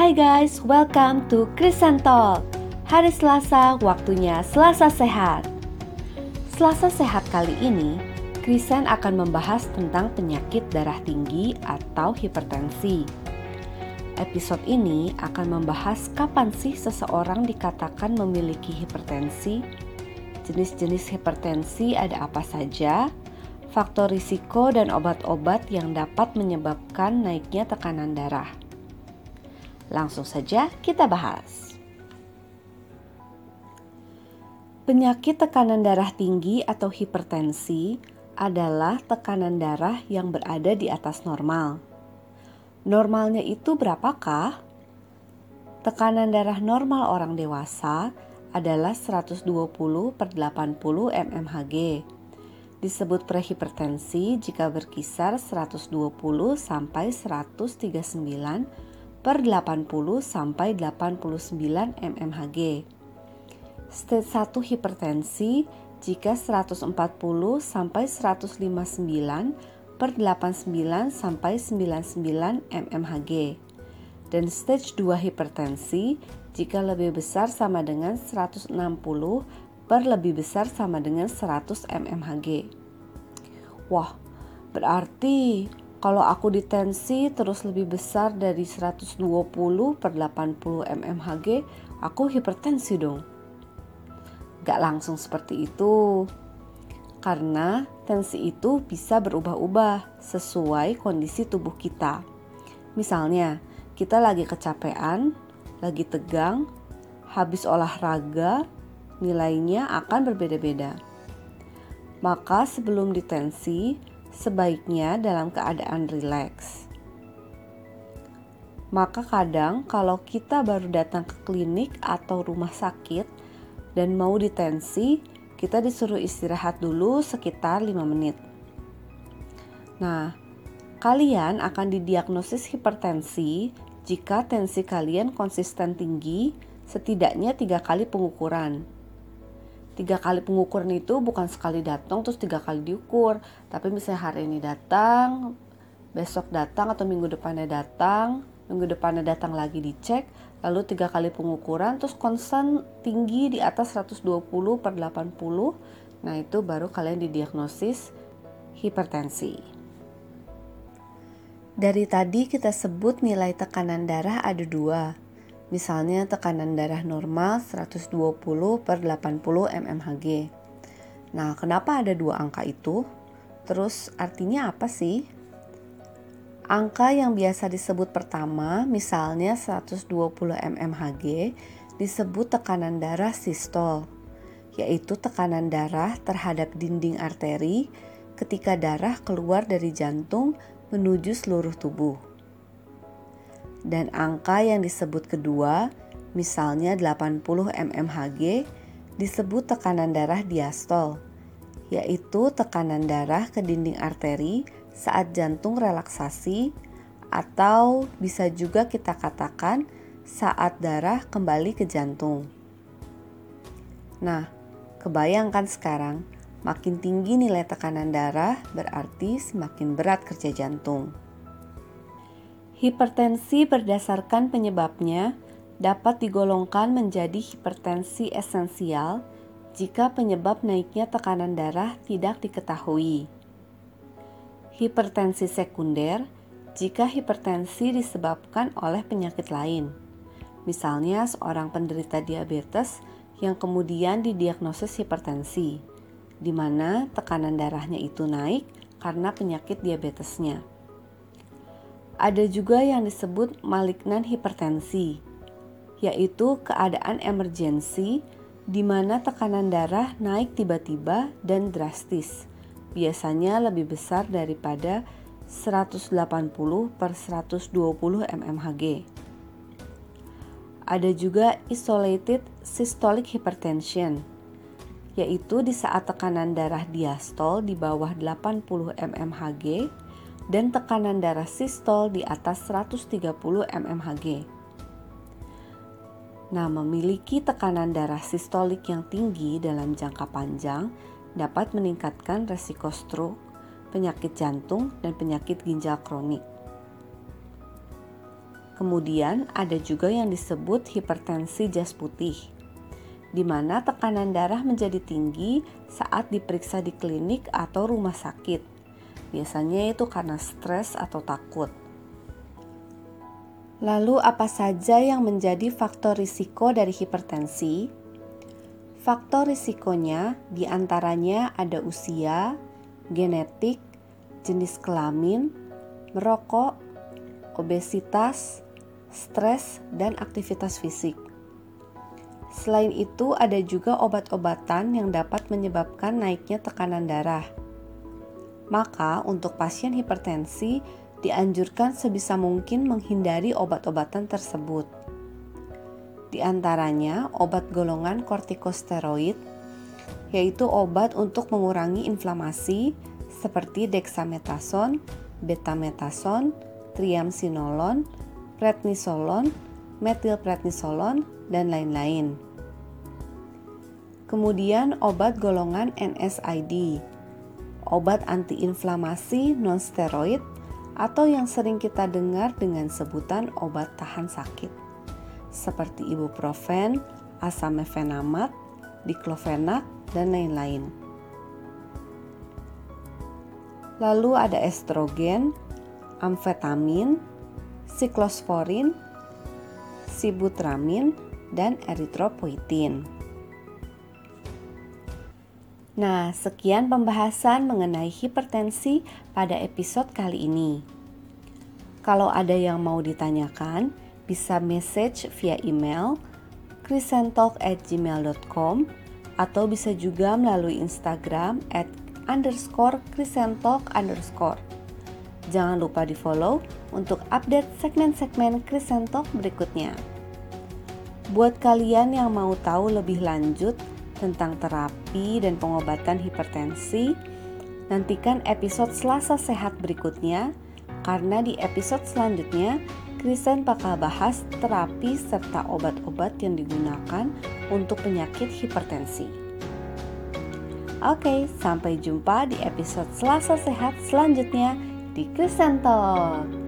Hai guys, welcome to Talk. Hari Selasa, waktunya Selasa Sehat. Selasa Sehat kali ini, Krisen akan membahas tentang penyakit darah tinggi atau hipertensi. Episode ini akan membahas kapan sih seseorang dikatakan memiliki hipertensi, jenis-jenis hipertensi ada apa saja, faktor risiko dan obat-obat yang dapat menyebabkan naiknya tekanan darah. Langsung saja kita bahas. Penyakit tekanan darah tinggi atau hipertensi adalah tekanan darah yang berada di atas normal. Normalnya itu berapakah? Tekanan darah normal orang dewasa adalah 120 per 80 mmHg. Disebut prehipertensi jika berkisar 120 sampai 139 per 80 sampai 89 mmHg. Stage 1 hipertensi jika 140 sampai 159 per 89 sampai 99 mmHg. Dan stage 2 hipertensi jika lebih besar sama dengan 160 per lebih besar sama dengan 100 mmHg. Wah, berarti kalau aku ditensi terus lebih besar dari 120 per 80 mmHg, aku hipertensi dong. Gak langsung seperti itu. Karena tensi itu bisa berubah-ubah sesuai kondisi tubuh kita. Misalnya, kita lagi kecapean, lagi tegang, habis olahraga, nilainya akan berbeda-beda. Maka sebelum ditensi, sebaiknya dalam keadaan rileks. Maka kadang kalau kita baru datang ke klinik atau rumah sakit dan mau ditensi, kita disuruh istirahat dulu sekitar 5 menit. Nah, kalian akan didiagnosis hipertensi jika tensi kalian konsisten tinggi setidaknya tiga kali pengukuran tiga kali pengukuran itu bukan sekali datang terus tiga kali diukur. Tapi misalnya hari ini datang besok datang atau minggu depannya datang minggu depannya datang lagi dicek lalu tiga kali pengukuran terus konstan tinggi di atas 120 per 80 nah itu baru kalian didiagnosis hipertensi. Dari tadi kita sebut nilai tekanan darah ada dua Misalnya tekanan darah normal 120 per 80 mmHg. Nah, kenapa ada dua angka itu? Terus artinya apa sih? Angka yang biasa disebut pertama, misalnya 120 mmHg, disebut tekanan darah sistol, yaitu tekanan darah terhadap dinding arteri ketika darah keluar dari jantung menuju seluruh tubuh dan angka yang disebut kedua, misalnya 80 mmHg, disebut tekanan darah diastol, yaitu tekanan darah ke dinding arteri saat jantung relaksasi atau bisa juga kita katakan saat darah kembali ke jantung. Nah, kebayangkan sekarang, makin tinggi nilai tekanan darah berarti semakin berat kerja jantung. Hipertensi berdasarkan penyebabnya dapat digolongkan menjadi hipertensi esensial jika penyebab naiknya tekanan darah tidak diketahui. Hipertensi sekunder jika hipertensi disebabkan oleh penyakit lain. Misalnya seorang penderita diabetes yang kemudian didiagnosis hipertensi, di mana tekanan darahnya itu naik karena penyakit diabetesnya. Ada juga yang disebut malignan hipertensi, yaitu keadaan emergensi di mana tekanan darah naik tiba-tiba dan drastis, biasanya lebih besar daripada 180 per 120 mmHg. Ada juga isolated systolic hypertension, yaitu di saat tekanan darah diastol di bawah 80 mmHg dan tekanan darah sistol di atas 130 mmHg. Nah, memiliki tekanan darah sistolik yang tinggi dalam jangka panjang dapat meningkatkan resiko stroke, penyakit jantung, dan penyakit ginjal kronik. Kemudian ada juga yang disebut hipertensi jas putih, di mana tekanan darah menjadi tinggi saat diperiksa di klinik atau rumah sakit. Biasanya itu karena stres atau takut. Lalu apa saja yang menjadi faktor risiko dari hipertensi? Faktor risikonya di antaranya ada usia, genetik, jenis kelamin, merokok, obesitas, stres, dan aktivitas fisik. Selain itu, ada juga obat-obatan yang dapat menyebabkan naiknya tekanan darah. Maka, untuk pasien hipertensi, dianjurkan sebisa mungkin menghindari obat-obatan tersebut. Di antaranya, obat golongan kortikosteroid, yaitu obat untuk mengurangi inflamasi seperti dexamethasone, betamethasone, triamcinolone, prednisolon, metilprednisolon, dan lain-lain. Kemudian obat golongan NSAID, obat antiinflamasi non-steroid atau yang sering kita dengar dengan sebutan obat tahan sakit, seperti ibuprofen, asam mefenamat, diklofenak, dan lain-lain. Lalu ada estrogen, amfetamin, siklosporin, sibutramin, dan eritropoietin. Nah, sekian pembahasan mengenai hipertensi pada episode kali ini. Kalau ada yang mau ditanyakan, bisa message via email krisentalk@gmail.com atau bisa juga melalui Instagram at underscore krisentalk underscore. Jangan lupa di follow untuk update segmen-segmen Krisentalk berikutnya. Buat kalian yang mau tahu lebih lanjut tentang terapi dan pengobatan hipertensi, nantikan episode Selasa Sehat berikutnya karena di episode selanjutnya Krisen bakal bahas terapi serta obat-obat yang digunakan untuk penyakit hipertensi. Oke, sampai jumpa di episode Selasa Sehat selanjutnya di Krisentalk.